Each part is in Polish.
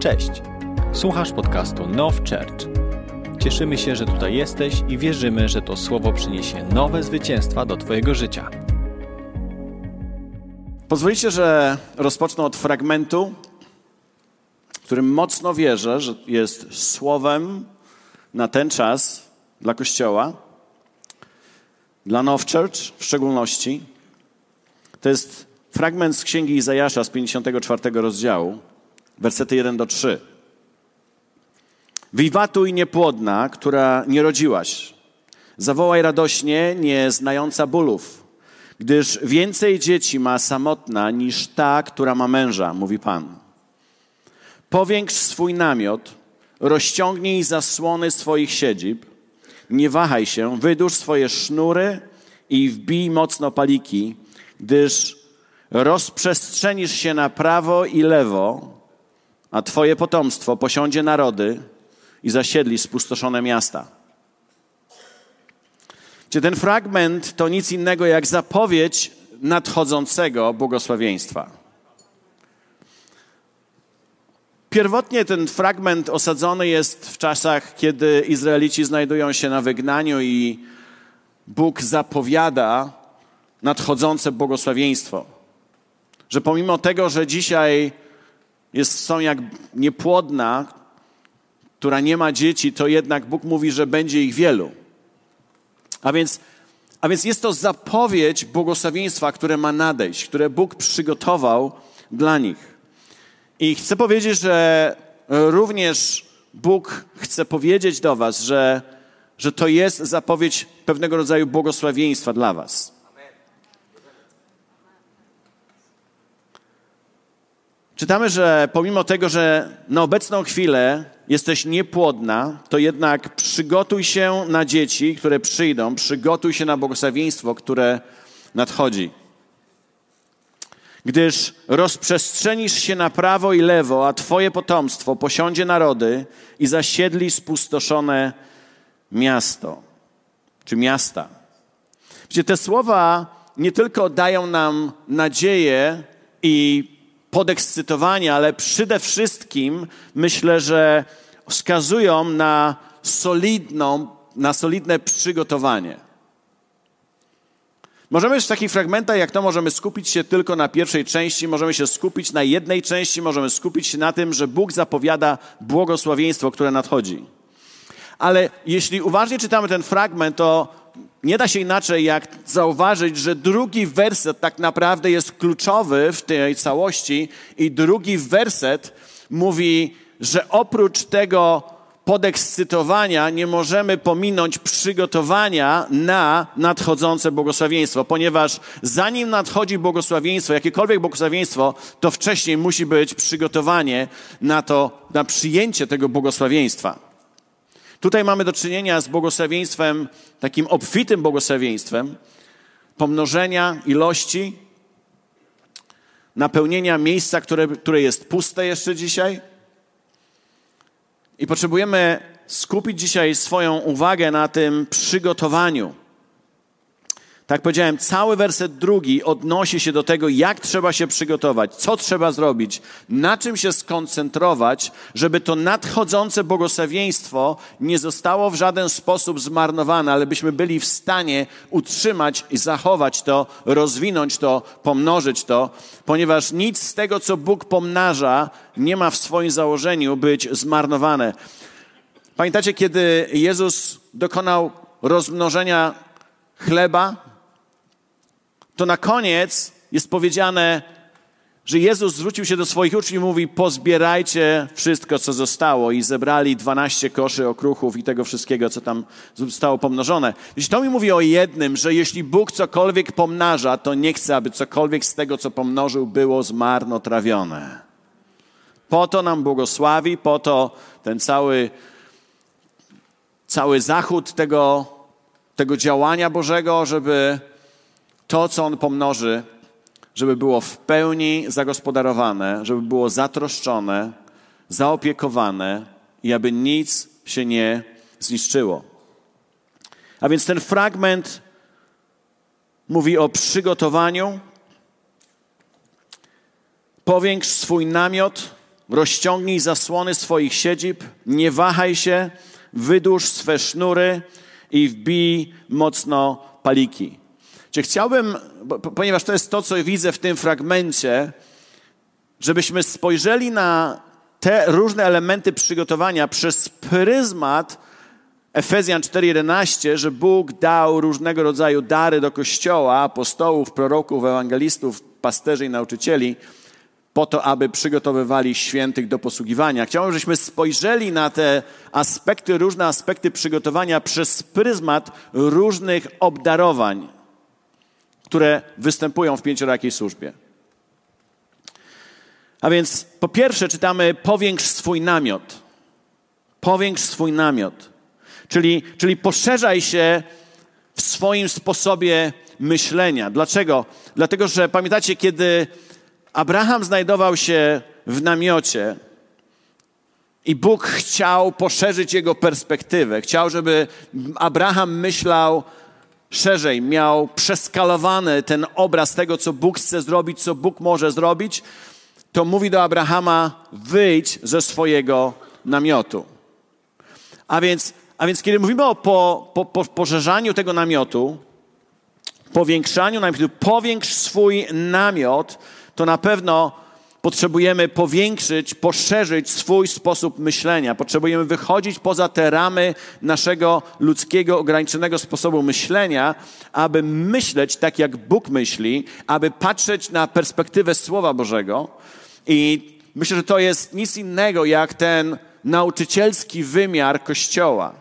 Cześć! Słuchasz podcastu Now Church. Cieszymy się, że tutaj jesteś i wierzymy, że to słowo przyniesie nowe zwycięstwa do Twojego życia. Pozwolicie, że rozpocznę od fragmentu, którym mocno wierzę, że jest słowem na ten czas dla Kościoła, dla Now Church w szczególności. To jest fragment z Księgi Izajasza z 54 rozdziału, wersety 1 do 3. Wiwatuj niepłodna, która nie rodziłaś. Zawołaj radośnie, nie znająca bólów, gdyż więcej dzieci ma samotna niż ta, która ma męża, mówi Pan. Powiększ swój namiot, rozciągnij zasłony swoich siedzib, nie wahaj się, wydłuż swoje sznury i wbij mocno paliki, gdyż rozprzestrzenisz się na prawo i lewo, a Twoje potomstwo posiądzie narody i zasiedli spustoszone miasta. Czy ten fragment to nic innego jak zapowiedź nadchodzącego błogosławieństwa. Pierwotnie ten fragment osadzony jest w czasach, kiedy Izraelici znajdują się na wygnaniu i Bóg zapowiada nadchodzące błogosławieństwo. Że pomimo tego, że dzisiaj jest, są jak niepłodna, która nie ma dzieci, to jednak Bóg mówi, że będzie ich wielu. A więc, a więc jest to zapowiedź błogosławieństwa, które ma nadejść, które Bóg przygotował dla nich. I chcę powiedzieć, że również Bóg chce powiedzieć do Was, że, że to jest zapowiedź pewnego rodzaju błogosławieństwa dla Was. Czytamy, że pomimo tego, że na obecną chwilę jesteś niepłodna, to jednak przygotuj się na dzieci, które przyjdą, przygotuj się na błogosławieństwo, które nadchodzi. Gdyż rozprzestrzenisz się na prawo i lewo, a Twoje potomstwo posiądzie narody i zasiedli spustoszone miasto, czy miasta. Wiecie, te słowa nie tylko dają nam nadzieję i podekscytowanie, ale przede wszystkim myślę, że wskazują na solidną, na solidne przygotowanie. Możemy w takich fragmentach jak to możemy skupić się tylko na pierwszej części, możemy się skupić na jednej części, możemy skupić się na tym, że Bóg zapowiada błogosławieństwo, które nadchodzi. Ale jeśli uważnie czytamy ten fragment, to nie da się inaczej jak zauważyć, że drugi werset tak naprawdę jest kluczowy w tej całości i drugi werset mówi, że oprócz tego podekscytowania nie możemy pominąć przygotowania na nadchodzące błogosławieństwo, ponieważ zanim nadchodzi błogosławieństwo, jakiekolwiek błogosławieństwo, to wcześniej musi być przygotowanie na to, na przyjęcie tego błogosławieństwa. Tutaj mamy do czynienia z błogosławieństwem, takim obfitym błogosławieństwem, pomnożenia ilości, napełnienia miejsca, które, które jest puste jeszcze dzisiaj. I potrzebujemy skupić dzisiaj swoją uwagę na tym przygotowaniu tak powiedziałem, cały werset drugi odnosi się do tego, jak trzeba się przygotować, co trzeba zrobić, na czym się skoncentrować, żeby to nadchodzące błogosławieństwo nie zostało w żaden sposób zmarnowane, ale byśmy byli w stanie utrzymać i zachować to, rozwinąć to, pomnożyć to, ponieważ nic z tego, co Bóg pomnaża, nie ma w swoim założeniu być zmarnowane. Pamiętacie, kiedy Jezus dokonał rozmnożenia chleba, to na koniec jest powiedziane, że Jezus zwrócił się do swoich uczniów i mówi: Pozbierajcie wszystko, co zostało. I zebrali 12 koszy okruchów i tego wszystkiego, co tam zostało pomnożone. Jeśli to mi mówi o jednym, że jeśli Bóg cokolwiek pomnaża, to nie chce, aby cokolwiek z tego, co pomnożył, było zmarnotrawione. Po to nam błogosławi, po to ten cały, cały zachód tego, tego działania Bożego, żeby to, co On pomnoży, żeby było w pełni zagospodarowane, żeby było zatroszczone, zaopiekowane i aby nic się nie zniszczyło. A więc ten fragment mówi o przygotowaniu. Powiększ swój namiot, rozciągnij zasłony swoich siedzib, nie wahaj się, wydłuż swe sznury i wbij mocno paliki. Czy chciałbym, ponieważ to jest to, co widzę w tym fragmencie, żebyśmy spojrzeli na te różne elementy przygotowania przez pryzmat Efezjan 4:11, że Bóg dał różnego rodzaju dary do kościoła, apostołów, proroków, ewangelistów, pasterzy i nauczycieli, po to, aby przygotowywali świętych do posługiwania. Chciałbym, żebyśmy spojrzeli na te aspekty, różne aspekty przygotowania przez pryzmat różnych obdarowań, które występują w pięciorakiej służbie. A więc po pierwsze czytamy powiększ swój namiot. Powiększ swój namiot. Czyli, czyli poszerzaj się w swoim sposobie myślenia. Dlaczego? Dlatego, że pamiętacie, kiedy Abraham znajdował się w namiocie i Bóg chciał poszerzyć jego perspektywę. Chciał, żeby Abraham myślał szerzej, miał przeskalowany ten obraz tego, co Bóg chce zrobić, co Bóg może zrobić, to mówi do Abrahama: wyjdź ze swojego namiotu. A więc, a więc kiedy mówimy o po, po, po, poszerzaniu tego namiotu, powiększaniu namiotu, powiększ swój namiot, to na pewno potrzebujemy powiększyć, poszerzyć swój sposób myślenia. Potrzebujemy wychodzić poza te ramy naszego ludzkiego, ograniczonego sposobu myślenia, aby myśleć tak, jak Bóg myśli, aby patrzeć na perspektywę Słowa Bożego. I myślę, że to jest nic innego jak ten nauczycielski wymiar Kościoła.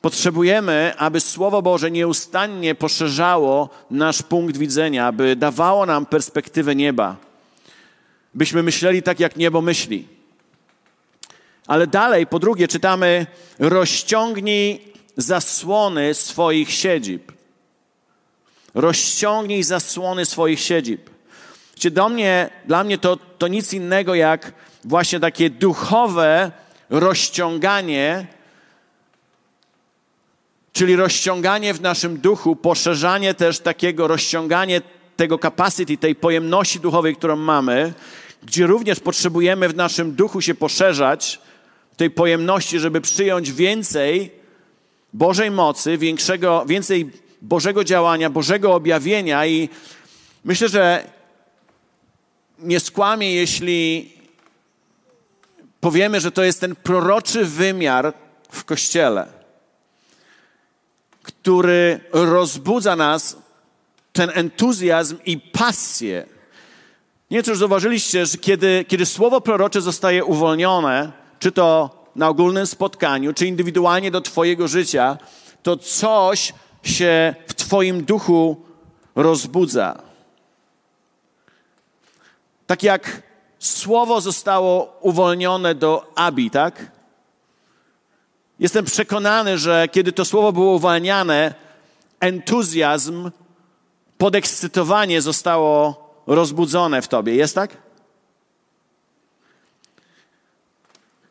Potrzebujemy, aby Słowo Boże nieustannie poszerzało nasz punkt widzenia, aby dawało nam perspektywę nieba. Byśmy myśleli tak, jak niebo myśli. Ale dalej, po drugie, czytamy: rozciągnij zasłony swoich siedzib. Rozciągnij zasłony swoich siedzib. Wiecie, do mnie, dla mnie to, to nic innego jak właśnie takie duchowe rozciąganie czyli rozciąganie w naszym duchu, poszerzanie też takiego, rozciąganie tego capacity, tej pojemności duchowej, którą mamy, gdzie również potrzebujemy w naszym duchu się poszerzać, tej pojemności, żeby przyjąć więcej Bożej mocy, większego, więcej Bożego działania, Bożego objawienia i myślę, że nie skłamię, jeśli powiemy, że to jest ten proroczy wymiar w Kościele który rozbudza nas, ten entuzjazm i pasję. Nie wiem, czy już zauważyliście, że kiedy, kiedy słowo prorocze zostaje uwolnione, czy to na ogólnym spotkaniu, czy indywidualnie do Twojego życia, to coś się w Twoim duchu rozbudza. Tak jak słowo zostało uwolnione do Abi, tak? Jestem przekonany, że kiedy to słowo było uwalniane, entuzjazm, podekscytowanie zostało rozbudzone w tobie. Jest tak?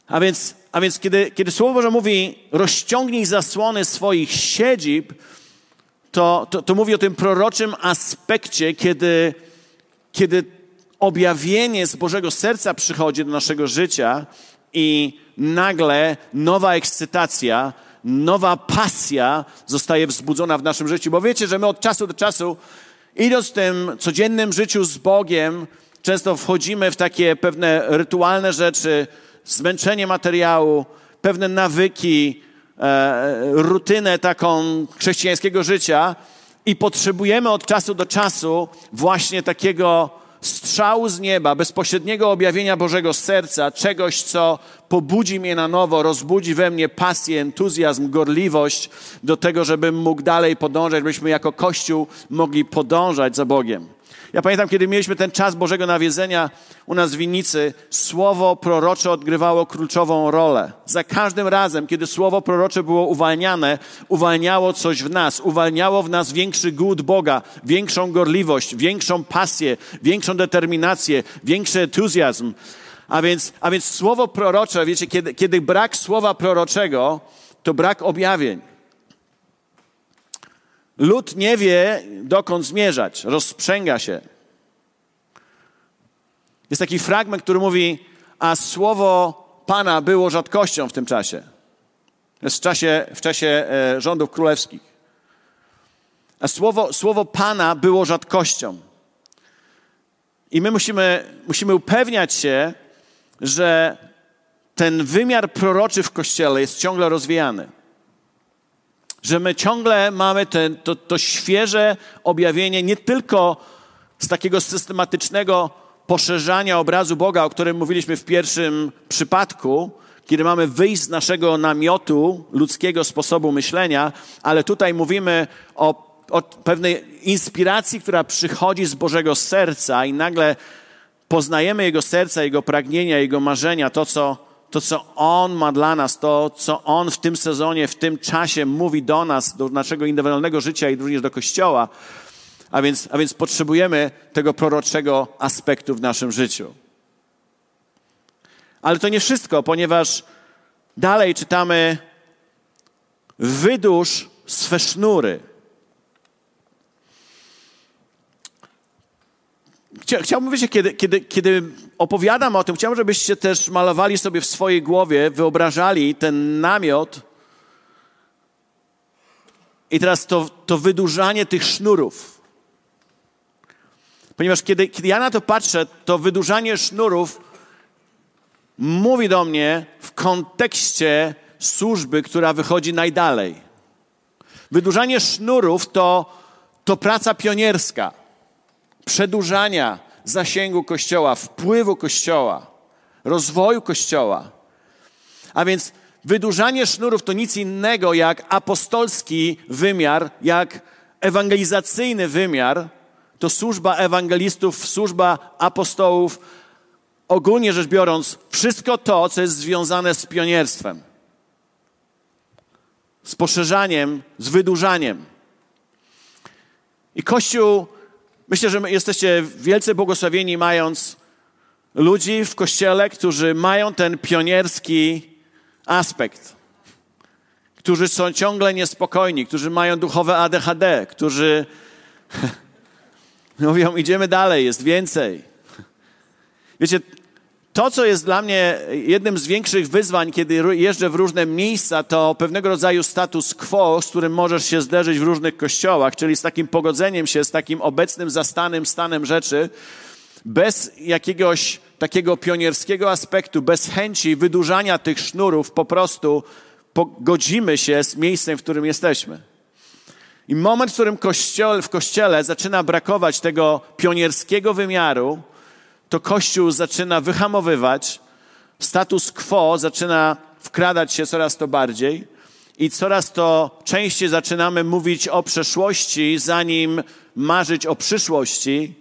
A więc, a więc kiedy, kiedy Słowo Boże mówi rozciągnij zasłony swoich siedzib, to, to, to mówi o tym proroczym aspekcie, kiedy, kiedy objawienie z Bożego serca przychodzi do naszego życia i nagle nowa ekscytacja, nowa pasja zostaje wzbudzona w naszym życiu. Bo wiecie, że my od czasu do czasu, idąc w tym codziennym życiu z Bogiem, często wchodzimy w takie pewne rytualne rzeczy, zmęczenie materiału, pewne nawyki, e, rutynę taką chrześcijańskiego życia i potrzebujemy od czasu do czasu właśnie takiego strzału z nieba, bezpośredniego objawienia Bożego serca, czegoś, co pobudzi mnie na nowo, rozbudzi we mnie pasję, entuzjazm, gorliwość do tego, żebym mógł dalej podążać, byśmy jako Kościół mogli podążać za Bogiem. Ja pamiętam, kiedy mieliśmy ten czas Bożego nawiedzenia u nas w winnicy, słowo prorocze odgrywało kluczową rolę. Za każdym razem, kiedy słowo prorocze było uwalniane, uwalniało coś w nas, uwalniało w nas większy głód Boga, większą gorliwość, większą pasję, większą determinację, większy entuzjazm. A więc, a więc słowo prorocze, wiecie, kiedy, kiedy brak słowa proroczego, to brak objawień. Lud nie wie, dokąd zmierzać, rozprzęga się. Jest taki fragment, który mówi: a słowo Pana było rzadkością w tym czasie. W czasie, w czasie e, rządów królewskich. A słowo, słowo Pana było rzadkością. I my musimy, musimy upewniać się, że ten wymiar proroczy w Kościele jest ciągle rozwijany. Że my ciągle mamy ten, to, to świeże objawienie nie tylko z takiego systematycznego poszerzania obrazu Boga, o którym mówiliśmy w pierwszym przypadku, kiedy mamy wyjść z naszego namiotu ludzkiego sposobu myślenia, ale tutaj mówimy o, o pewnej inspiracji, która przychodzi z Bożego serca i nagle poznajemy Jego serca, Jego pragnienia, Jego marzenia, to co, to, co On ma dla nas, to, co On w tym sezonie, w tym czasie mówi do nas, do naszego indywidualnego życia i również do Kościoła. A więc, a więc potrzebujemy tego proroczego aspektu w naszym życiu. Ale to nie wszystko, ponieważ dalej czytamy: wydłuż swe sznury. Chciałbym, wiecie, kiedy, kiedy, kiedy opowiadam o tym, chciałbym, żebyście też malowali sobie w swojej głowie, wyobrażali ten namiot i teraz to, to wydłużanie tych sznurów. Ponieważ kiedy, kiedy ja na to patrzę, to wydłużanie sznurów mówi do mnie w kontekście służby, która wychodzi najdalej. Wydłużanie sznurów to, to praca pionierska, przedłużania zasięgu Kościoła, wpływu Kościoła, rozwoju Kościoła. A więc wydłużanie sznurów to nic innego jak apostolski wymiar, jak ewangelizacyjny wymiar. To służba ewangelistów, służba apostołów, ogólnie rzecz biorąc, wszystko to, co jest związane z pionierstwem, z poszerzaniem, z wydłużaniem. I Kościół, myślę, że jesteście wielce błogosławieni, mając ludzi w Kościele, którzy mają ten pionierski aspekt, którzy są ciągle niespokojni, którzy mają duchowe ADHD, którzy mówią, idziemy dalej, jest więcej. Wiecie, to, co jest dla mnie jednym z większych wyzwań, kiedy jeżdżę w różne miejsca, to pewnego rodzaju status quo, z którym możesz się zderzyć w różnych kościołach, czyli z takim pogodzeniem się, z takim obecnym, zastanym stanem rzeczy, bez jakiegoś takiego pionierskiego aspektu, bez chęci wydłużania tych sznurów, po prostu pogodzimy się z miejscem, w którym jesteśmy. I moment, w którym kościele, w kościele zaczyna brakować tego pionierskiego wymiaru, to Kościół zaczyna wyhamowywać, status quo zaczyna wkradać się coraz to bardziej i coraz to częściej zaczynamy mówić o przeszłości, zanim marzyć o przyszłości.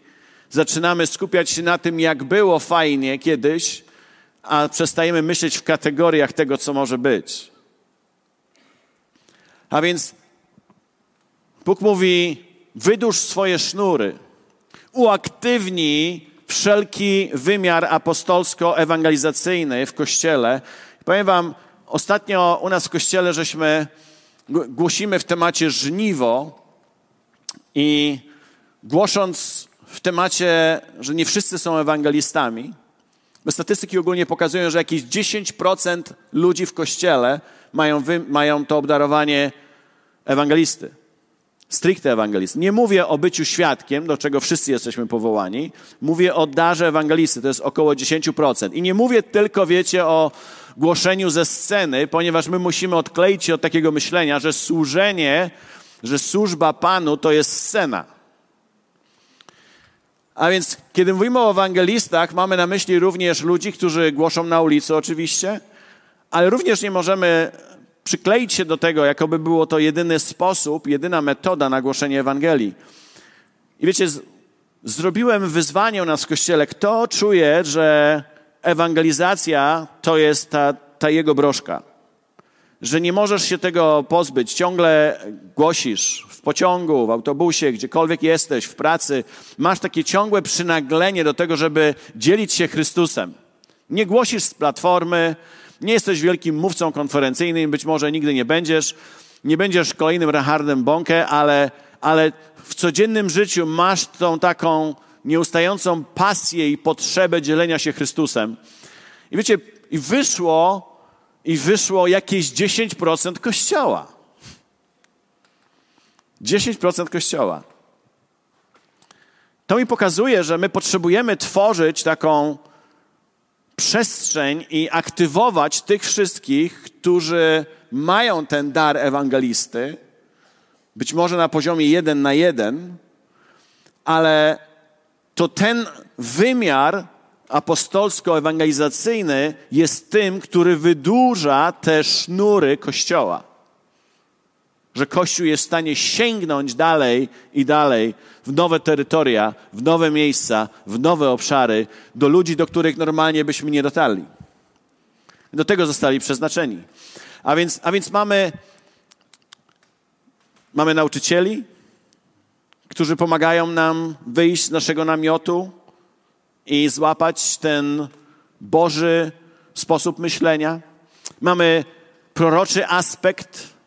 Zaczynamy skupiać się na tym, jak było fajnie kiedyś, a przestajemy myśleć w kategoriach tego, co może być. A więc Bóg mówi: wydłuż swoje sznury, uaktywnij wszelki wymiar apostolsko-ewangelizacyjny w Kościele. Powiem wam, ostatnio u nas w Kościele żeśmy głosimy w temacie żniwo i głosząc w temacie, że nie wszyscy są ewangelistami, bo statystyki ogólnie pokazują, że jakieś 10% ludzi w Kościele mają, mają to obdarowanie ewangelisty stricte ewangelisty. Nie mówię o byciu świadkiem, do czego wszyscy jesteśmy powołani. Mówię o darze ewangelisty, to jest około 10%. I nie mówię tylko, wiecie, o głoszeniu ze sceny, ponieważ my musimy odkleić się od takiego myślenia, że służenie, że służba Panu to jest scena. A więc, kiedy mówimy o ewangelistach, mamy na myśli również ludzi, którzy głoszą na ulicy, oczywiście, ale również nie możemy przykleić się do tego, jakoby było to jedyny sposób, jedyna metoda na głoszenie Ewangelii. I wiecie, z, zrobiłem wyzwanie u nas w kościele. Kto czuje, że ewangelizacja to jest ta, ta jego broszka? Że nie możesz się tego pozbyć. Ciągle głosisz w pociągu, w autobusie, gdziekolwiek jesteś, w pracy. Masz takie ciągłe przynaglenie do tego, żeby dzielić się Chrystusem. Nie głosisz z platformy, nie jesteś wielkim mówcą konferencyjnym, być może nigdy nie będziesz. Nie będziesz kolejnym Rehardem Bonke, ale, ale w codziennym życiu masz tą taką nieustającą pasję i potrzebę dzielenia się Chrystusem. I wiecie, i wyszło, i wyszło jakieś 10% kościoła. 10% kościoła. To mi pokazuje, że my potrzebujemy tworzyć taką przestrzeń i aktywować tych wszystkich, którzy mają ten dar ewangelisty, być może na poziomie jeden na jeden, ale to ten wymiar apostolsko-ewangelizacyjny jest tym, który wydłuża te sznury Kościoła. Że Kościół jest w stanie sięgnąć dalej i dalej w nowe terytoria, w nowe miejsca, w nowe obszary, do ludzi, do których normalnie byśmy nie dotarli. Do tego zostali przeznaczeni. A więc, a więc mamy, mamy nauczycieli, którzy pomagają nam wyjść z naszego namiotu i złapać ten Boży sposób myślenia. Mamy proroczy aspekt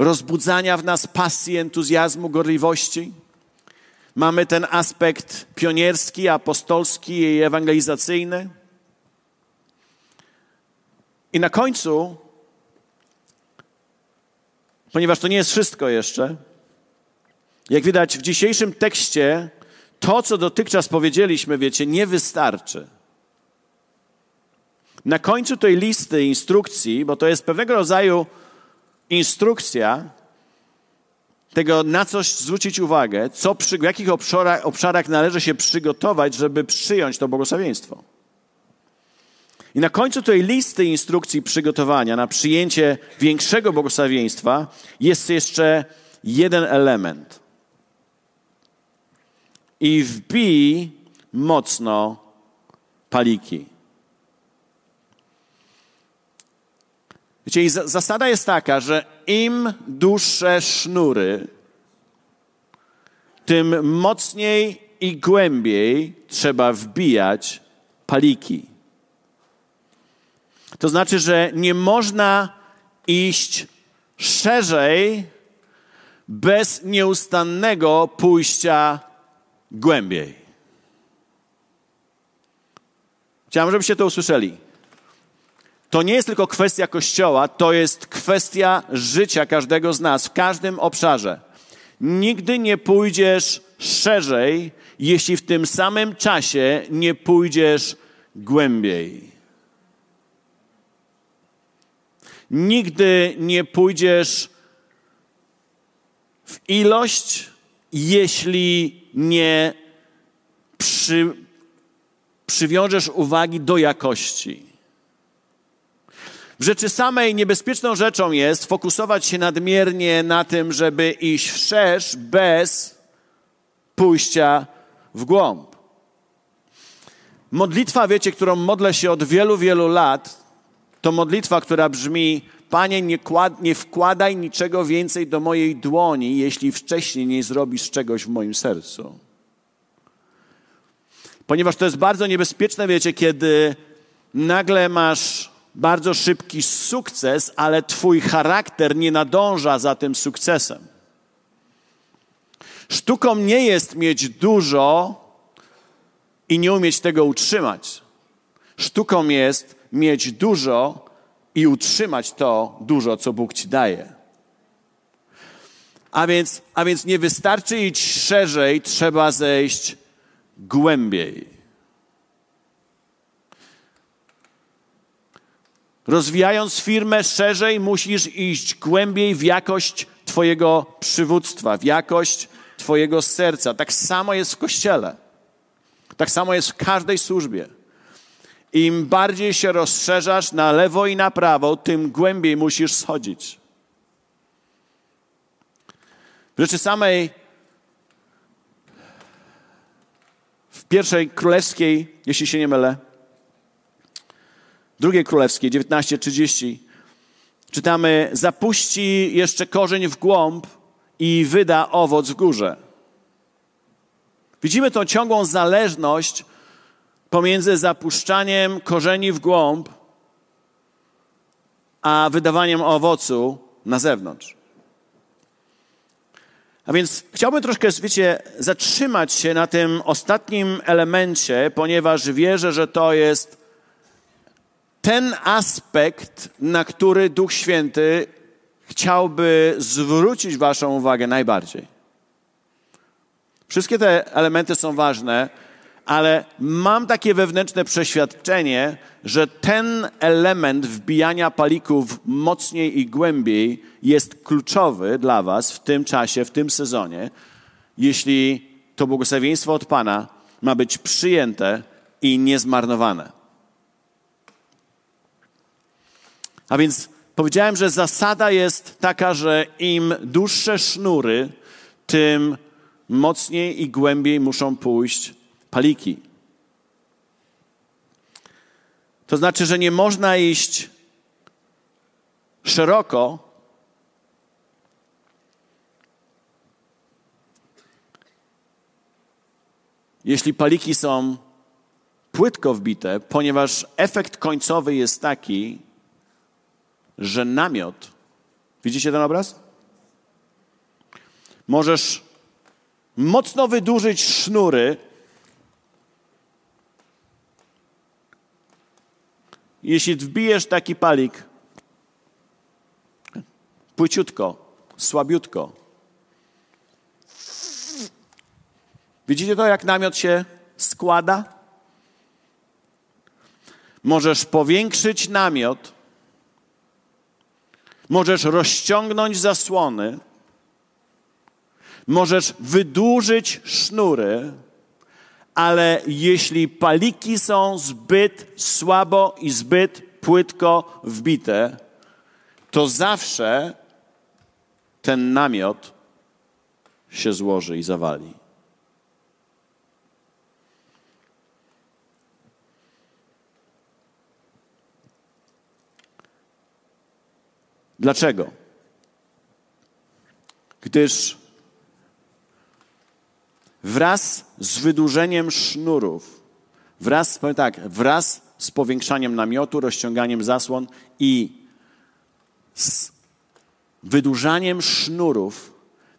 rozbudzania w nas pasji, entuzjazmu, gorliwości. Mamy ten aspekt pionierski, apostolski i ewangelizacyjny. I na końcu, ponieważ to nie jest wszystko jeszcze, jak widać w dzisiejszym tekście, to, co dotychczas powiedzieliśmy, wiecie, nie wystarczy. Na końcu tej listy instrukcji, bo to jest pewnego rodzaju instrukcja tego, na coś zwrócić uwagę, co przy, w jakich obszarach, obszarach należy się przygotować, żeby przyjąć to błogosławieństwo. I na końcu tej listy instrukcji przygotowania na przyjęcie większego błogosławieństwa jest jeszcze jeden element. I wbij mocno paliki. Wiecie, i zasada jest taka, że im dłuższe sznury, tym mocniej i głębiej trzeba wbijać paliki. To znaczy, że nie można iść szerzej bez nieustannego pójścia głębiej. Chciałem, żebyście to usłyszeli. To nie jest tylko kwestia Kościoła, to jest kwestia życia każdego z nas w każdym obszarze. Nigdy nie pójdziesz szerzej, jeśli w tym samym czasie nie pójdziesz głębiej. Nigdy nie pójdziesz w ilość, jeśli nie przy, przywiążesz uwagi do jakości. W rzeczy samej niebezpieczną rzeczą jest fokusować się nadmiernie na tym, żeby iść wszerz bez pójścia w głąb. Modlitwa, wiecie, którą modlę się od wielu, wielu lat, to modlitwa, która brzmi: Panie, nie, kład, nie wkładaj niczego więcej do mojej dłoni, jeśli wcześniej nie zrobisz czegoś w moim sercu. Ponieważ to jest bardzo niebezpieczne, wiecie, kiedy nagle masz bardzo szybki sukces, ale Twój charakter nie nadąża za tym sukcesem. Sztuką nie jest mieć dużo i nie umieć tego utrzymać. Sztuką jest mieć dużo i utrzymać to dużo, co Bóg Ci daje. A więc, a więc nie wystarczy iść szerzej, trzeba zejść głębiej. Rozwijając firmę szerzej, musisz iść głębiej w jakość Twojego przywództwa, w jakość Twojego serca. Tak samo jest w kościele. Tak samo jest w każdej służbie. Im bardziej się rozszerzasz na lewo i na prawo, tym głębiej musisz schodzić. W rzeczy samej w pierwszej królewskiej, jeśli się nie mylę, drugiej królewskiej, 19.30, czytamy, zapuści jeszcze korzeń w głąb i wyda owoc w górze. Widzimy tą ciągłą zależność pomiędzy zapuszczaniem korzeni w głąb, a wydawaniem owocu na zewnątrz. A więc chciałbym troszkę, wiecie, zatrzymać się na tym ostatnim elemencie, ponieważ wierzę, że to jest ten aspekt, na który Duch Święty chciałby zwrócić Waszą uwagę najbardziej. Wszystkie te elementy są ważne, ale mam takie wewnętrzne przeświadczenie, że ten element wbijania palików mocniej i głębiej jest kluczowy dla Was w tym czasie, w tym sezonie, jeśli to błogosławieństwo od Pana ma być przyjęte i niezmarnowane. A więc powiedziałem, że zasada jest taka, że im dłuższe sznury, tym mocniej i głębiej muszą pójść paliki. To znaczy, że nie można iść szeroko, jeśli paliki są płytko wbite, ponieważ efekt końcowy jest taki, że namiot, widzicie ten obraz? Możesz mocno wydłużyć sznury, jeśli wbijesz taki palik płyciutko, słabiutko. Widzicie to, jak namiot się składa? Możesz powiększyć namiot, możesz rozciągnąć zasłony, możesz wydłużyć sznury, ale jeśli paliki są zbyt słabo i zbyt płytko wbite, to zawsze ten namiot się złoży i zawali. Dlaczego? Gdyż wraz z wydłużeniem sznurów, wraz, powiem tak, wraz z powiększaniem namiotu, rozciąganiem zasłon i z wydłużaniem sznurów,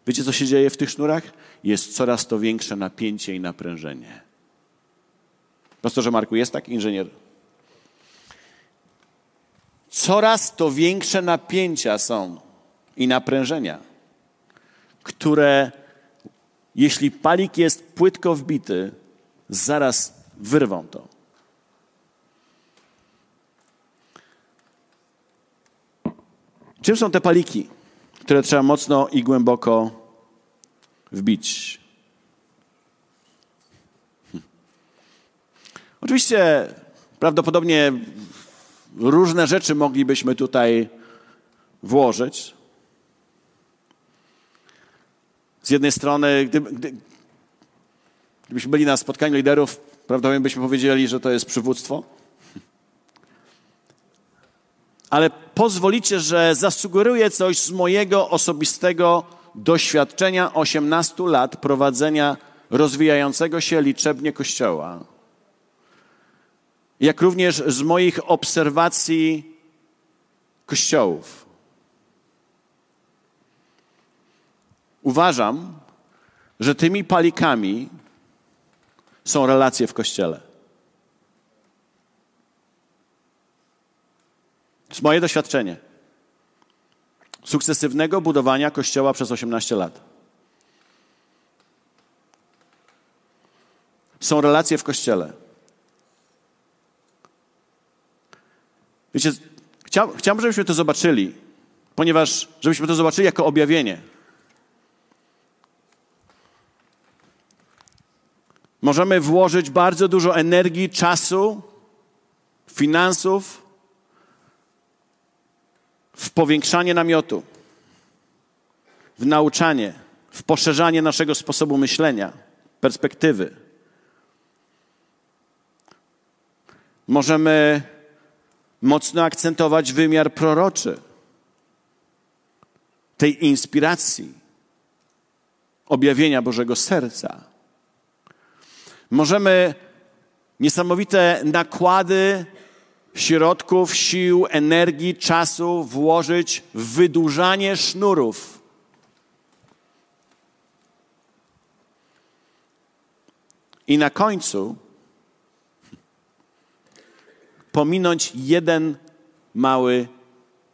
wiecie co się dzieje w tych sznurach? Jest coraz to większe napięcie i naprężenie. Pastorze Marku, jest tak inżynier? Coraz to większe napięcia są i naprężenia, które jeśli palik jest płytko wbity, zaraz wyrwą to. Czym są te paliki, które trzeba mocno i głęboko wbić? Oczywiście prawdopodobnie różne rzeczy moglibyśmy tutaj włożyć. Z jednej strony, gdyby, gdy, gdybyśmy byli na spotkaniu liderów, prawdopodobnie byśmy powiedzieli, że to jest przywództwo. Ale pozwolicie, że zasugeruję coś z mojego osobistego doświadczenia 18 lat prowadzenia rozwijającego się liczebnie kościoła. Jak również z moich obserwacji kościołów. Uważam, że tymi palikami są relacje w kościele. To jest moje doświadczenie. Sukcesywnego budowania kościoła przez 18 lat. Są relacje w kościele. Wiecie, chciałbym, żebyśmy to zobaczyli, ponieważ żebyśmy to zobaczyli jako objawienie. Możemy włożyć bardzo dużo energii, czasu, finansów w powiększanie namiotu, w nauczanie, w poszerzanie naszego sposobu myślenia, perspektywy. Możemy mocno akcentować wymiar proroczy, tej inspiracji, objawienia Bożego serca. Możemy niesamowite nakłady środków, sił, energii, czasu włożyć w wydłużanie sznurów. I na końcu pominąć jeden mały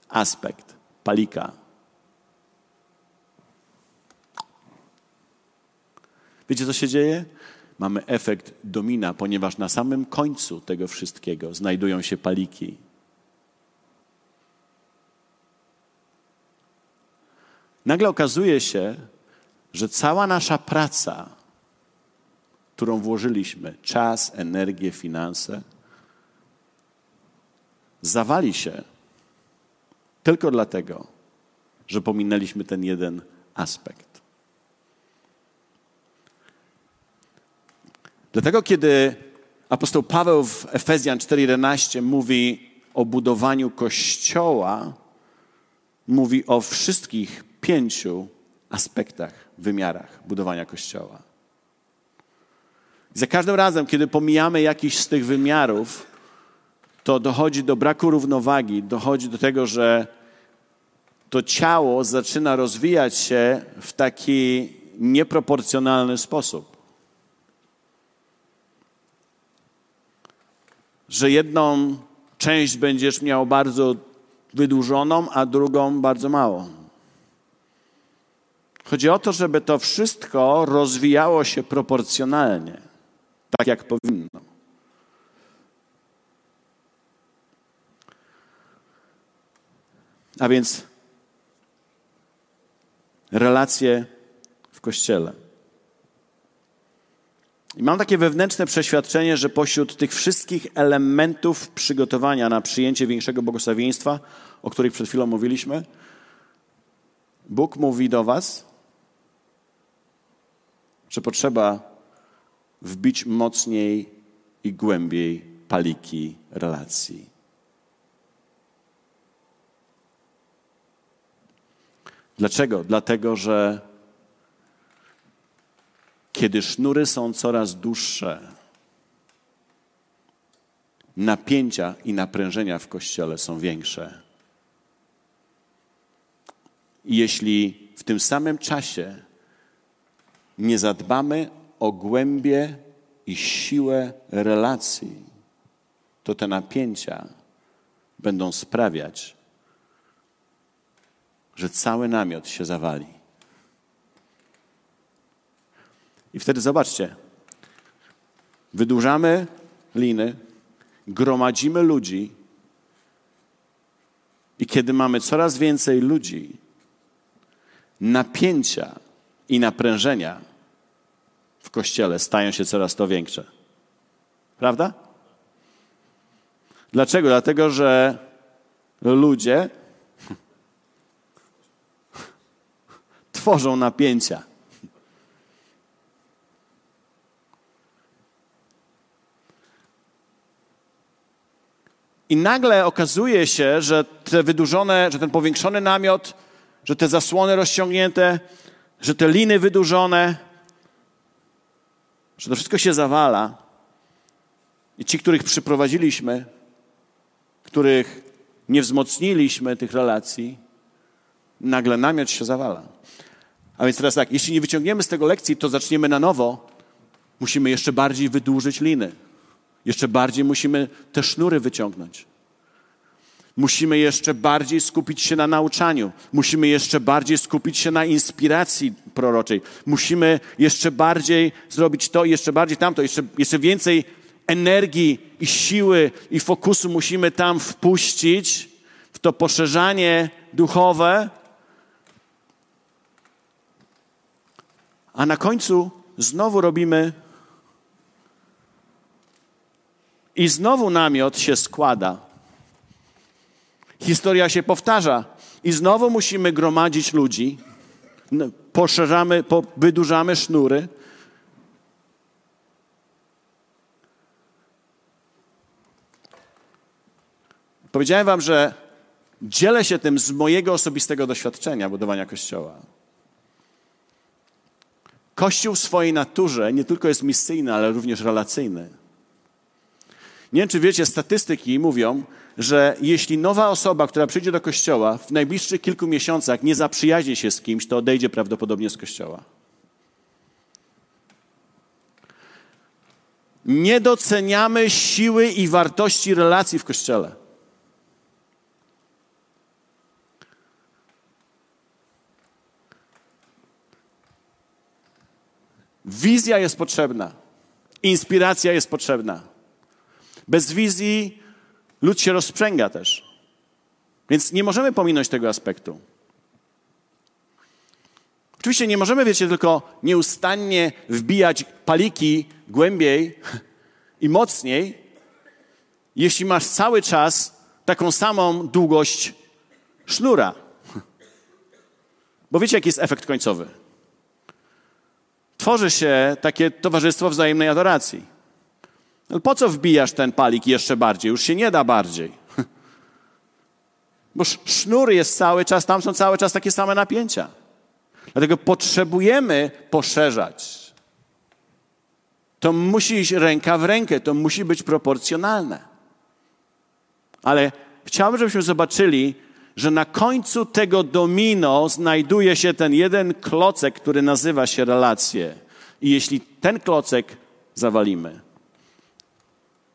aspekt palika. Wiecie, co się dzieje? Mamy efekt domina, ponieważ na samym końcu tego wszystkiego znajdują się paliki. Nagle okazuje się, że cała nasza praca, którą włożyliśmy, czas, energię, finanse, zawali się tylko dlatego, że pominęliśmy ten jeden aspekt. Dlatego, kiedy apostoł Paweł w Efezjan 4:11 mówi o budowaniu kościoła, mówi o wszystkich pięciu aspektach, wymiarach budowania kościoła. za każdym razem, kiedy pomijamy jakiś z tych wymiarów, to dochodzi do braku równowagi, dochodzi do tego, że to ciało zaczyna rozwijać się w taki nieproporcjonalny sposób. Że jedną część będziesz miał bardzo wydłużoną, a drugą bardzo małą. Chodzi o to, żeby to wszystko rozwijało się proporcjonalnie, tak jak powinno. A więc relacje w kościele. I mam takie wewnętrzne przeświadczenie, że pośród tych wszystkich elementów przygotowania na przyjęcie większego błogosławieństwa, o których przed chwilą mówiliśmy, Bóg mówi do Was, że potrzeba wbić mocniej i głębiej paliki relacji. Dlaczego? Dlatego, że kiedy sznury są coraz dłuższe, napięcia i naprężenia w kościele są większe. I jeśli w tym samym czasie nie zadbamy o głębie i siłę relacji, to te napięcia będą sprawiać, że cały namiot się zawali. I wtedy zobaczcie, wydłużamy liny, gromadzimy ludzi, i kiedy mamy coraz więcej ludzi, napięcia i naprężenia w kościele stają się coraz to większe. Prawda? Dlaczego? Dlatego, że ludzie tworzą napięcia. I nagle okazuje się, że te wydłużone, że ten powiększony namiot, że te zasłony rozciągnięte, że te liny wydłużone, że to wszystko się zawala. I ci, których przyprowadziliśmy, których nie wzmocniliśmy tych relacji, nagle namiot się zawala. A więc teraz tak, jeśli nie wyciągniemy z tego lekcji, to zaczniemy na nowo. Musimy jeszcze bardziej wydłużyć liny. Jeszcze bardziej musimy te sznury wyciągnąć. Musimy jeszcze bardziej skupić się na nauczaniu. Musimy jeszcze bardziej skupić się na inspiracji proroczej. Musimy jeszcze bardziej zrobić to, jeszcze bardziej tamto, jeszcze, jeszcze więcej energii i siły i fokusu musimy tam wpuścić w to poszerzanie duchowe. A na końcu znowu robimy i znowu namiot się składa Historia się powtarza i znowu musimy gromadzić ludzi, poszerzamy, wydłużamy sznury. Powiedziałem wam, że dzielę się tym z mojego osobistego doświadczenia budowania Kościoła. Kościół w swojej naturze nie tylko jest misyjny, ale również relacyjny. Nie wiem, czy wiecie, statystyki mówią, że jeśli nowa osoba, która przyjdzie do kościoła w najbliższych kilku miesiącach nie zaprzyjaźni się z kimś, to odejdzie prawdopodobnie z kościoła. nie doceniamy siły i wartości relacji w kościele. Wizja jest potrzebna, inspiracja jest potrzebna. Bez wizji lud się rozprzęga też. Więc nie możemy pominąć tego aspektu. Oczywiście nie możemy, wiecie, tylko nieustannie wbijać paliki głębiej i mocniej, jeśli masz cały czas taką samą długość sznura. Bo wiecie, jaki jest efekt końcowy? Tworzy się takie towarzystwo wzajemnej adoracji. No po co wbijasz ten palik jeszcze bardziej? Już się nie da bardziej. Bo sznur jest cały czas, tam są cały czas takie same napięcia. Dlatego potrzebujemy poszerzać. To musi iść ręka w rękę, to musi być proporcjonalne. Ale chciałbym, żebyśmy zobaczyli, że na końcu tego domino znajduje się ten jeden klocek, który nazywa się relacje. I jeśli ten klocek zawalimy,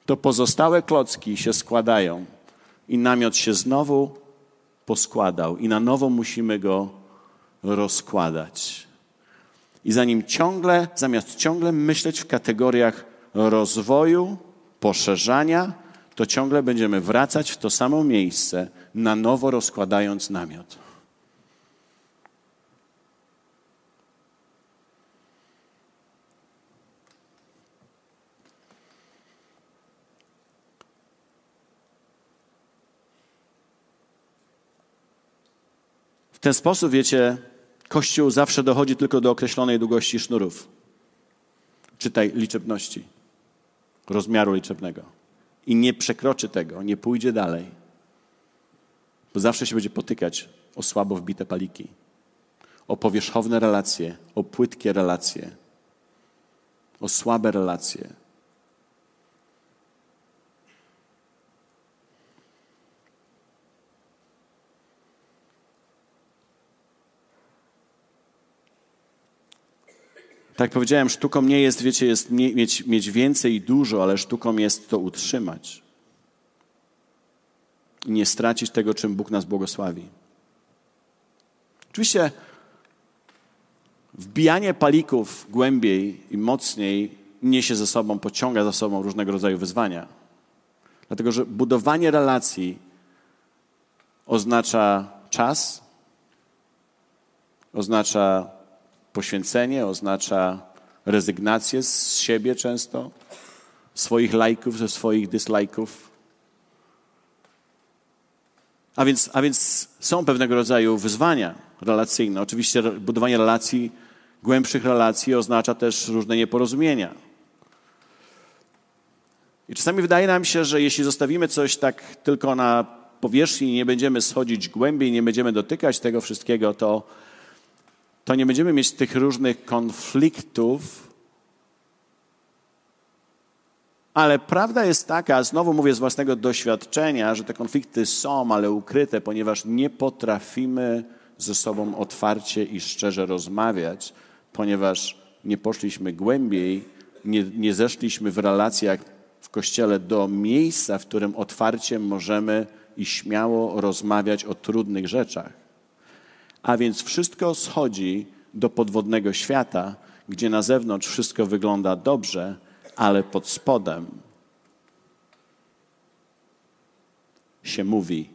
to pozostałe klocki się składają i namiot się znowu poskładał i na nowo musimy go rozkładać. I zanim ciągle, zamiast ciągle myśleć w kategoriach rozwoju, poszerzania, to ciągle będziemy wracać w to samo miejsce, na nowo rozkładając namiot. W ten sposób, wiecie, Kościół zawsze dochodzi tylko do określonej długości sznurów. Czytaj liczebności, rozmiaru liczebnego. I nie przekroczy tego, nie pójdzie dalej. Bo zawsze się będzie potykać o słabo wbite paliki, o powierzchowne relacje, o płytkie relacje, o słabe relacje. Tak powiedziałem, sztuką nie jest, wiecie, jest mieć, mieć więcej i dużo, ale sztuką jest to utrzymać. I nie stracić tego, czym Bóg nas błogosławi. Oczywiście wbijanie palików głębiej i mocniej niesie ze sobą, pociąga za sobą różnego rodzaju wyzwania. Dlatego, że budowanie relacji oznacza czas, oznacza Poświęcenie oznacza rezygnację z siebie często, swoich lajków, ze swoich dyslajków. A więc, a więc są pewnego rodzaju wyzwania relacyjne. Oczywiście budowanie relacji, głębszych relacji oznacza też różne nieporozumienia. I czasami wydaje nam się, że jeśli zostawimy coś tak tylko na powierzchni, nie będziemy schodzić głębiej, nie będziemy dotykać tego wszystkiego, to to nie będziemy mieć tych różnych konfliktów. Ale prawda jest taka, znowu mówię z własnego doświadczenia, że te konflikty są, ale ukryte, ponieważ nie potrafimy ze sobą otwarcie i szczerze rozmawiać, ponieważ nie poszliśmy głębiej, nie, nie zeszliśmy w relacjach w kościele do miejsca, w którym otwarcie możemy i śmiało rozmawiać o trudnych rzeczach. A więc wszystko schodzi do podwodnego świata, gdzie na zewnątrz wszystko wygląda dobrze, ale pod spodem się mówi.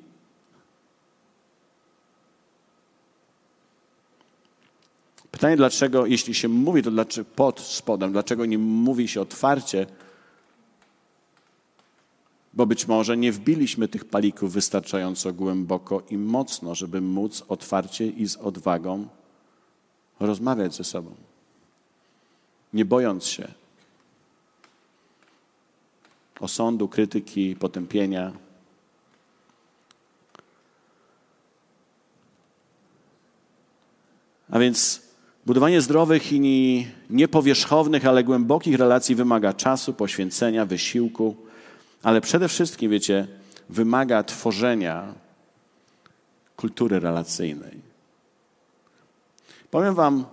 Pytanie, dlaczego, jeśli się mówi, to dlaczego pod spodem, dlaczego nie mówi się otwarcie? Bo być może nie wbiliśmy tych palików wystarczająco głęboko i mocno, żeby móc otwarcie i z odwagą rozmawiać ze sobą, nie bojąc się osądu, krytyki, potępienia. A więc budowanie zdrowych i niepowierzchownych, ale głębokich relacji wymaga czasu, poświęcenia, wysiłku ale przede wszystkim, wiecie, wymaga tworzenia kultury relacyjnej. Powiem Wam,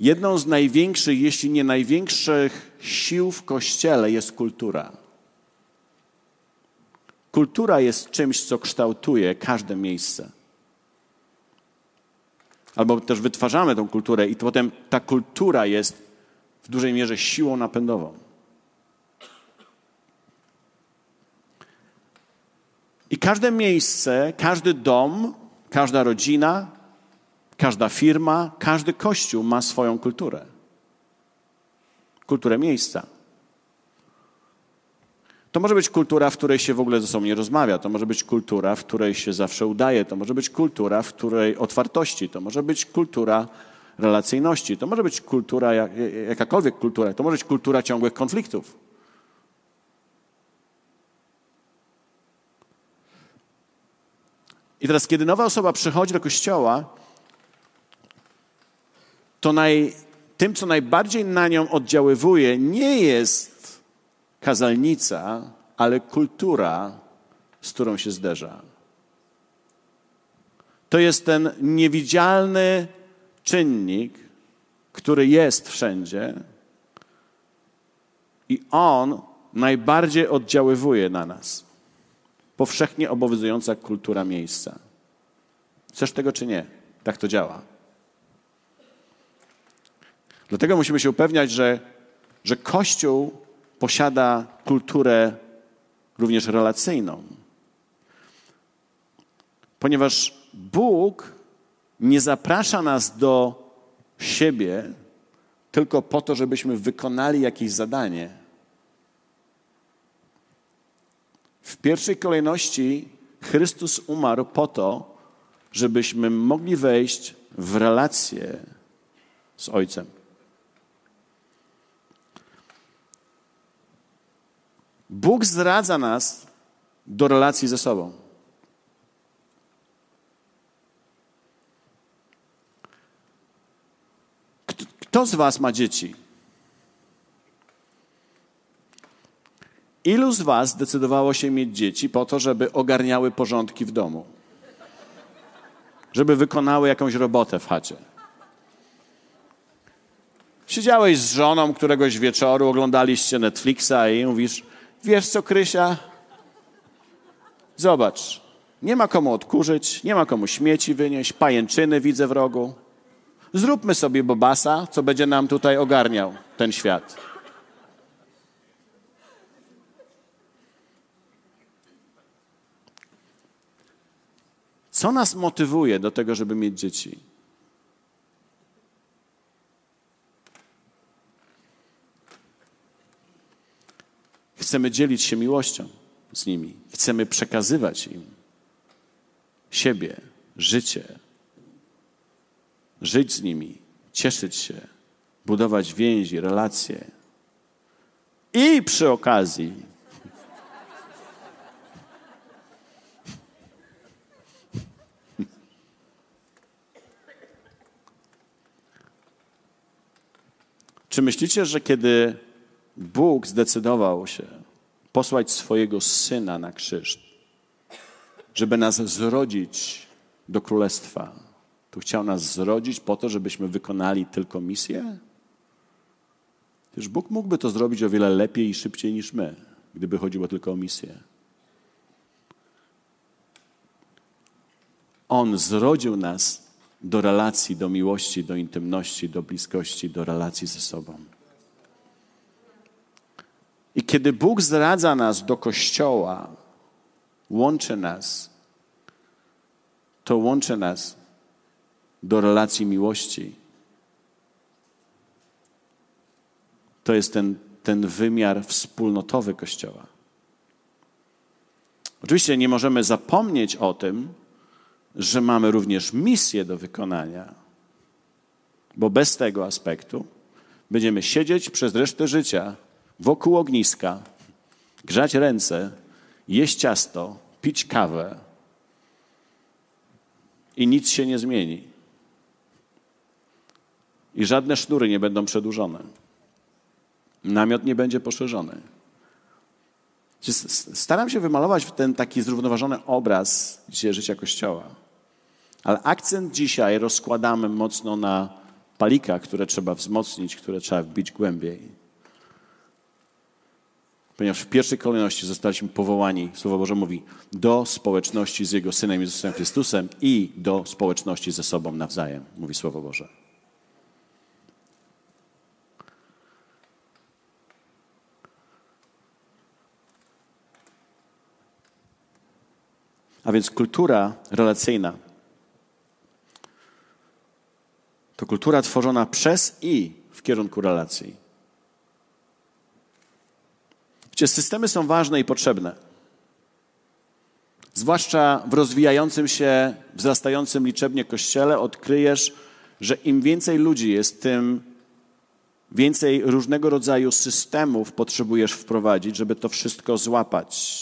jedną z największych, jeśli nie największych sił w kościele jest kultura. Kultura jest czymś, co kształtuje każde miejsce. Albo też wytwarzamy tą kulturę, i potem ta kultura jest w dużej mierze siłą napędową. I każde miejsce, każdy dom, każda rodzina, każda firma, każdy kościół ma swoją kulturę. Kulturę miejsca. To może być kultura, w której się w ogóle ze sobą nie rozmawia. To może być kultura, w której się zawsze udaje. To może być kultura, w której otwartości. To może być kultura relacyjności. To może być kultura, jakakolwiek kultura. To może być kultura ciągłych konfliktów. I teraz, kiedy nowa osoba przychodzi do kościoła, to naj, tym, co najbardziej na nią oddziaływuje, nie jest kazalnica, ale kultura, z którą się zderza. To jest ten niewidzialny czynnik, który jest wszędzie, i on najbardziej oddziaływuje na nas powszechnie obowiązująca kultura miejsca. Chcesz tego czy nie? Tak to działa. Dlatego musimy się upewniać, że, że Kościół posiada kulturę również relacyjną. Ponieważ Bóg nie zaprasza nas do siebie tylko po to, żebyśmy wykonali jakieś zadanie W pierwszej kolejności Chrystus umarł po to, żebyśmy mogli wejść w relację z Ojcem. Bóg zdradza nas do relacji ze sobą. Kto z Was ma dzieci? Ilu z Was zdecydowało się mieć dzieci po to, żeby ogarniały porządki w domu? Żeby wykonały jakąś robotę w chacie? Siedziałeś z żoną któregoś wieczoru, oglądaliście Netflixa i mówisz, wiesz co, Krysia? Zobacz, nie ma komu odkurzyć, nie ma komu śmieci wynieść, pajęczyny widzę w rogu. Zróbmy sobie bobasa, co będzie nam tutaj ogarniał ten świat. Co nas motywuje do tego, żeby mieć dzieci? Chcemy dzielić się miłością z nimi. Chcemy przekazywać im siebie, życie. Żyć z nimi, cieszyć się, budować więzi, relacje. I przy okazji Czy myślicie, że kiedy Bóg zdecydował się posłać swojego syna na krzyż, żeby nas zrodzić do królestwa, to chciał nas zrodzić po to, żebyśmy wykonali tylko misję? Przecież Bóg mógłby to zrobić o wiele lepiej i szybciej niż my, gdyby chodziło tylko o misję. On zrodził nas do relacji, do miłości, do intymności, do bliskości, do relacji ze sobą. I kiedy Bóg zdradza nas do Kościoła, łączy nas, to łączy nas do relacji miłości. To jest ten, ten wymiar wspólnotowy Kościoła. Oczywiście nie możemy zapomnieć o tym, że mamy również misję do wykonania, bo bez tego aspektu będziemy siedzieć przez resztę życia wokół ogniska, grzać ręce, jeść ciasto, pić kawę i nic się nie zmieni. I żadne sznury nie będą przedłużone. Namiot nie będzie poszerzony. Staram się wymalować ten taki zrównoważony obraz dzisiaj życia Kościoła. Ale akcent dzisiaj rozkładamy mocno na palikach, które trzeba wzmocnić, które trzeba wbić głębiej. Ponieważ w pierwszej kolejności zostaliśmy powołani, Słowo Boże mówi, do społeczności z Jego Synem Jezusem Chrystusem i do społeczności ze sobą nawzajem, mówi Słowo Boże. A więc kultura relacyjna to kultura tworzona przez i w kierunku relacji. Wiecie, systemy są ważne i potrzebne. Zwłaszcza w rozwijającym się, wzrastającym liczebnie kościele odkryjesz, że im więcej ludzi jest, tym więcej różnego rodzaju systemów potrzebujesz wprowadzić, żeby to wszystko złapać.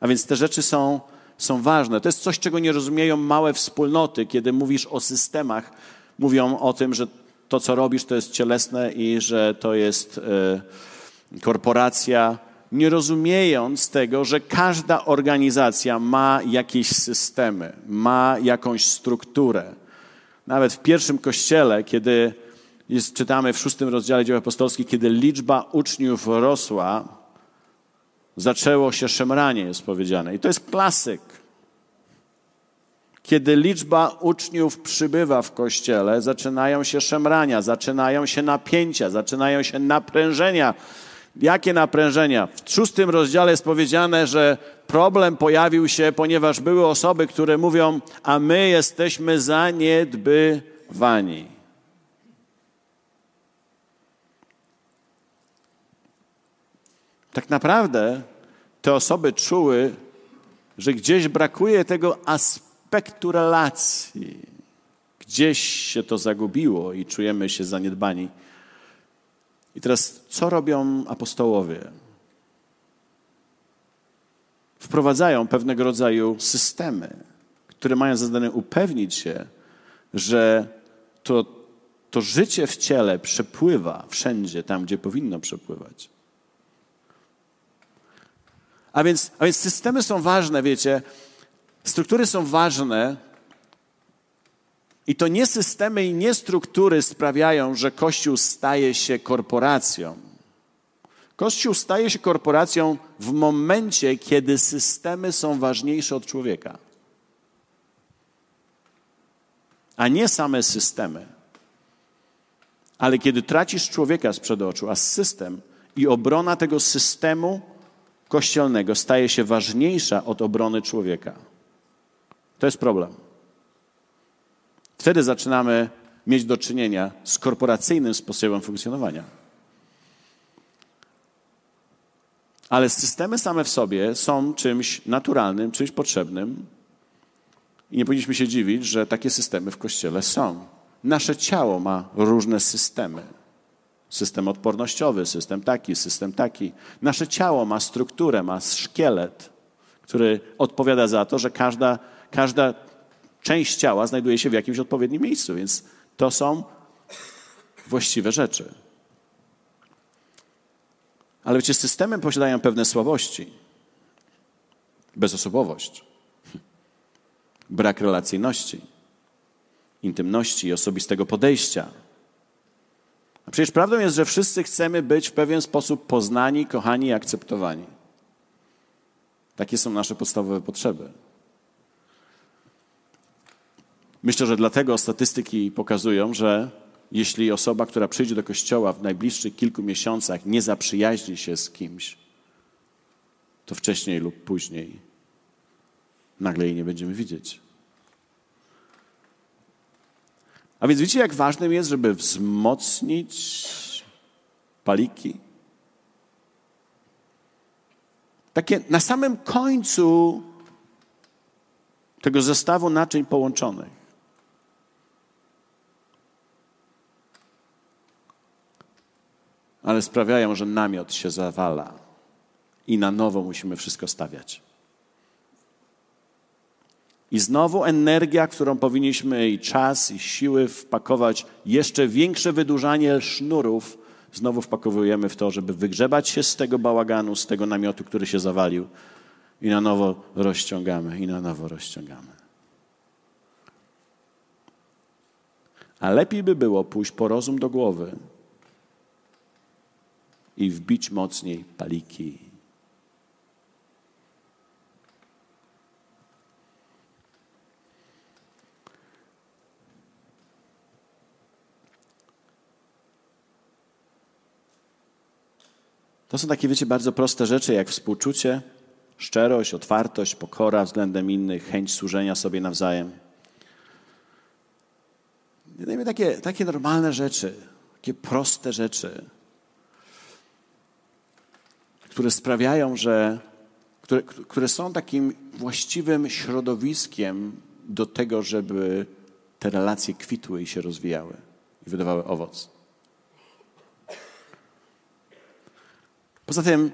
A więc te rzeczy są są ważne. To jest coś, czego nie rozumieją małe wspólnoty, kiedy mówisz o systemach. Mówią o tym, że to, co robisz, to jest cielesne i że to jest y, korporacja, nie rozumiejąc tego, że każda organizacja ma jakieś systemy, ma jakąś strukturę. Nawet w pierwszym kościele, kiedy jest, czytamy w szóstym rozdziale dzieł apostolskich, kiedy liczba uczniów rosła, zaczęło się szemranie, jest powiedziane. I to jest klasyk. Kiedy liczba uczniów przybywa w kościele, zaczynają się szemrania, zaczynają się napięcia, zaczynają się naprężenia. Jakie naprężenia? W szóstym rozdziale jest powiedziane, że problem pojawił się, ponieważ były osoby, które mówią, a my jesteśmy zaniedbywani. Tak naprawdę te osoby czuły, że gdzieś brakuje tego aspektu relacji. Gdzieś się to zagubiło i czujemy się zaniedbani. I teraz, co robią apostołowie? Wprowadzają pewnego rodzaju systemy, które mają za zadanie upewnić się, że to, to życie w ciele przepływa wszędzie tam, gdzie powinno przepływać. A więc, a więc systemy są ważne, wiecie. Struktury są ważne. I to nie systemy i nie struktury sprawiają, że Kościół staje się korporacją. Kościół staje się korporacją w momencie, kiedy systemy są ważniejsze od człowieka. A nie same systemy. Ale kiedy tracisz człowieka sprzed oczu, a system i obrona tego systemu kościelnego staje się ważniejsza od obrony człowieka. To jest problem. Wtedy zaczynamy mieć do czynienia z korporacyjnym sposobem funkcjonowania. Ale systemy same w sobie są czymś naturalnym, czymś potrzebnym. I nie powinniśmy się dziwić, że takie systemy w kościele są. Nasze ciało ma różne systemy. System odpornościowy, system taki, system taki. Nasze ciało ma strukturę, ma szkielet, który odpowiada za to, że każda, każda część ciała znajduje się w jakimś odpowiednim miejscu, więc to są właściwe rzeczy. Ale wiecie, systemy posiadają pewne słabości. Bezosobowość, brak relacyjności, intymności i osobistego podejścia a przecież prawdą jest, że wszyscy chcemy być w pewien sposób poznani, kochani i akceptowani. Takie są nasze podstawowe potrzeby. Myślę, że dlatego statystyki pokazują, że jeśli osoba, która przyjdzie do kościoła w najbliższych kilku miesiącach, nie zaprzyjaźni się z kimś, to wcześniej lub później nagle jej nie będziemy widzieć. A więc widzicie, jak ważnym jest, żeby wzmocnić paliki? Takie na samym końcu tego zestawu naczyń połączonych. Ale sprawiają, że namiot się zawala i na nowo musimy wszystko stawiać. I znowu energia, którą powinniśmy i czas, i siły wpakować, jeszcze większe wydłużanie sznurów, znowu wpakowujemy w to, żeby wygrzebać się z tego bałaganu, z tego namiotu, który się zawalił i na nowo rozciągamy, i na nowo rozciągamy. A lepiej by było pójść po rozum do głowy i wbić mocniej paliki. To są takie, wiecie, bardzo proste rzeczy, jak współczucie, szczerość, otwartość, pokora względem innych, chęć służenia sobie nawzajem. Dajmy takie, takie normalne rzeczy, takie proste rzeczy, które sprawiają, że które, które są takim właściwym środowiskiem do tego, żeby te relacje kwitły i się rozwijały i wydawały owoc. Poza tym,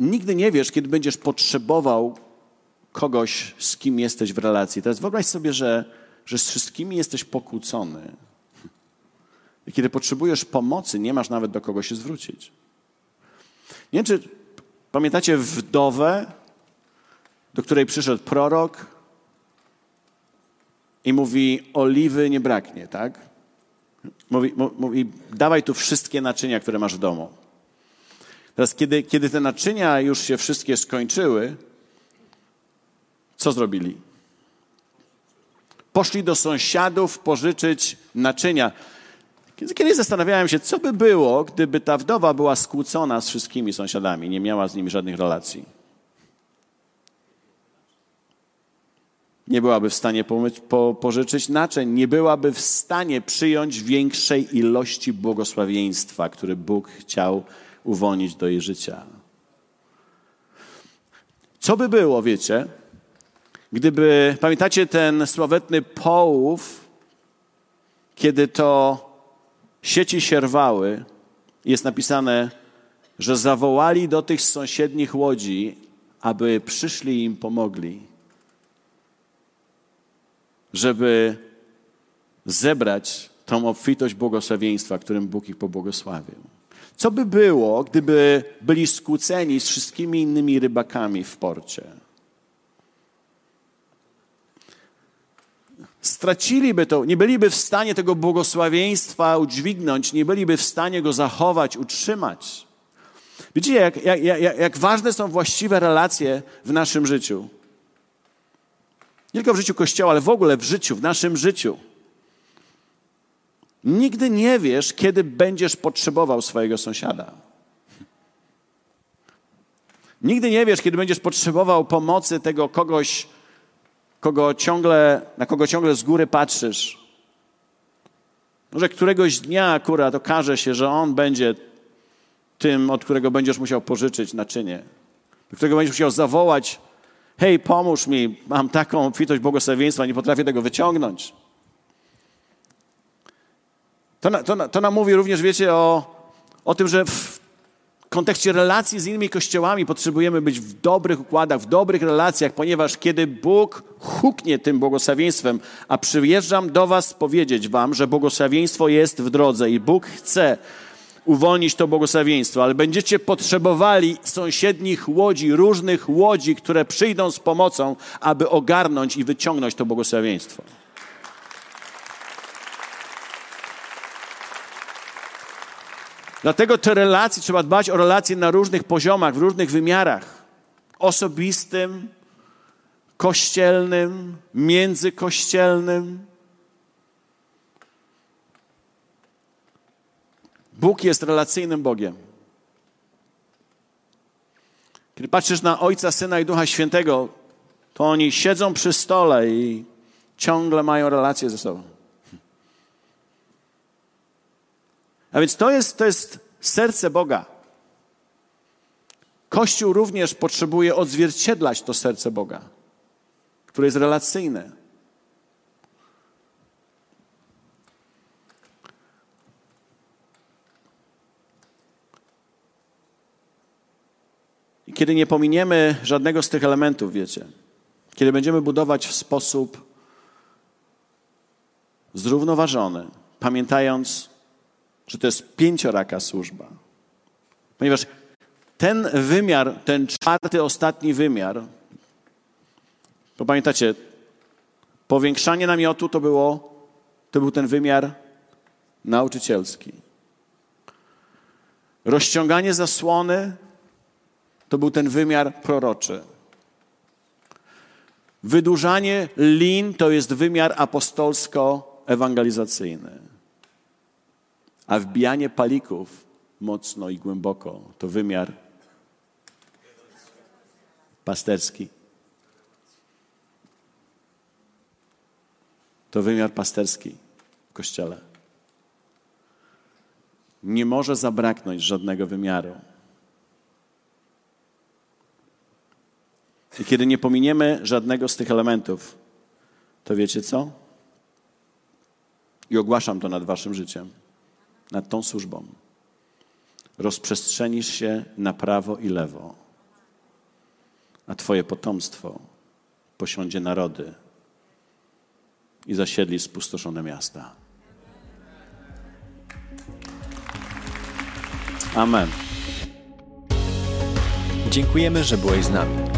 nigdy nie wiesz, kiedy będziesz potrzebował kogoś, z kim jesteś w relacji. Teraz wyobraź sobie, że, że z wszystkimi jesteś pokłócony. I kiedy potrzebujesz pomocy, nie masz nawet do kogo się zwrócić. Nie wiem, czy pamiętacie wdowę, do której przyszedł prorok i mówi: Oliwy nie braknie, tak? Mówi, mówi, dawaj tu wszystkie naczynia, które masz w domu. Teraz, kiedy, kiedy te naczynia już się wszystkie skończyły, co zrobili? Poszli do sąsiadów pożyczyć naczynia. Kiedyś zastanawiałem się, co by było, gdyby ta wdowa była skłócona z wszystkimi sąsiadami, nie miała z nimi żadnych relacji. nie byłaby w stanie pomyć, po, pożyczyć naczyń, nie byłaby w stanie przyjąć większej ilości błogosławieństwa, który Bóg chciał uwolnić do jej życia. Co by było, wiecie, gdyby, pamiętacie ten sławetny połów, kiedy to sieci się rwały, jest napisane, że zawołali do tych sąsiednich łodzi, aby przyszli i im pomogli żeby zebrać tą obfitość błogosławieństwa, którym Bóg ich pobłogosławił. Co by było, gdyby byli skłóceni z wszystkimi innymi rybakami w porcie? Straciliby to, nie byliby w stanie tego błogosławieństwa udźwignąć, nie byliby w stanie go zachować, utrzymać. Widzicie, jak, jak, jak, jak ważne są właściwe relacje w naszym życiu. Nie tylko w życiu Kościoła, ale w ogóle w życiu, w naszym życiu. Nigdy nie wiesz, kiedy będziesz potrzebował swojego sąsiada. Nigdy nie wiesz, kiedy będziesz potrzebował pomocy tego kogoś, kogo ciągle, na kogo ciągle z góry patrzysz. Może któregoś dnia akurat okaże się, że on będzie tym, od którego będziesz musiał pożyczyć naczynie, do którego będziesz musiał zawołać hej, pomóż mi, mam taką obfitość błogosławieństwa, nie potrafię tego wyciągnąć. To, to, to nam mówi również, wiecie, o, o tym, że w kontekście relacji z innymi kościołami potrzebujemy być w dobrych układach, w dobrych relacjach, ponieważ kiedy Bóg huknie tym błogosławieństwem, a przyjeżdżam do Was powiedzieć Wam, że błogosławieństwo jest w drodze i Bóg chce, uwolnić to błogosławieństwo, ale będziecie potrzebowali sąsiednich łodzi, różnych łodzi, które przyjdą z pomocą, aby ogarnąć i wyciągnąć to błogosławieństwo. Dlatego te relacje, trzeba dbać o relacje na różnych poziomach, w różnych wymiarach. Osobistym, kościelnym, międzykościelnym. Bóg jest relacyjnym Bogiem. Kiedy patrzysz na Ojca, Syna i Ducha Świętego, to oni siedzą przy stole i ciągle mają relacje ze sobą. A więc to jest, to jest serce Boga. Kościół również potrzebuje odzwierciedlać to serce Boga, które jest relacyjne. I kiedy nie pominiemy żadnego z tych elementów, wiecie, kiedy będziemy budować w sposób zrównoważony, pamiętając, że to jest pięcioraka służba. Ponieważ ten wymiar, ten czwarty, ostatni wymiar, bo pamiętacie, powiększanie namiotu to było, to był ten wymiar nauczycielski. Rozciąganie zasłony to był ten wymiar proroczy. Wydłużanie lin to jest wymiar apostolsko-ewangelizacyjny. A wbijanie palików mocno i głęboko to wymiar pasterski. To wymiar pasterski w kościele. Nie może zabraknąć żadnego wymiaru. I kiedy nie pominiemy żadnego z tych elementów, to wiecie co? I ogłaszam to nad waszym życiem, nad tą służbą. Rozprzestrzenisz się na prawo i lewo, a twoje potomstwo posiądzie narody i zasiedli spustoszone miasta. Amen. Dziękujemy, że byłeś z nami.